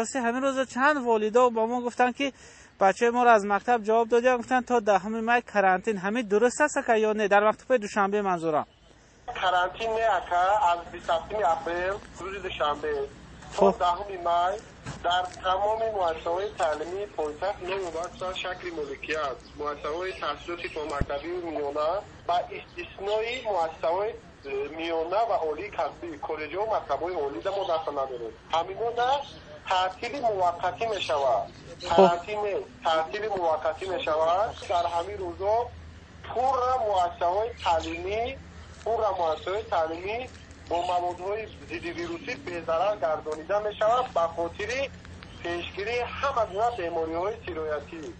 راستی همین روز چند والدا با ما گفتن که بچه ما رو از مکتب جواب دادن گفتن تا دهم مای کرانتین. همین درست است که یا نه؟ در مکتب دوشنبه منظورم. کرانتین نه اکا از 27 اپریل روز دوشنبه. تا خب. دهم مای در تمام مؤسسه‌های تعلیمی پایتخت نو مبحث شکل ملکیت مؤسسه‌های تحصیلاتی تا مکتبی و میانه با استثنای مؤسسه‌های میانه و عالی کسبی کالج و مکتب‌های عالی در ما دست نداریم همینا تعطیل موقتی می شود تعطیل موقتی می شود در همین روزا پر مؤسسه‌های تعلیمی پر مؤسسه‌های تعلیمی با موادهای ضد ویروسی به ضرر گردانیده می شود به خاطر پیشگیری هم از بیماری های سیرایتی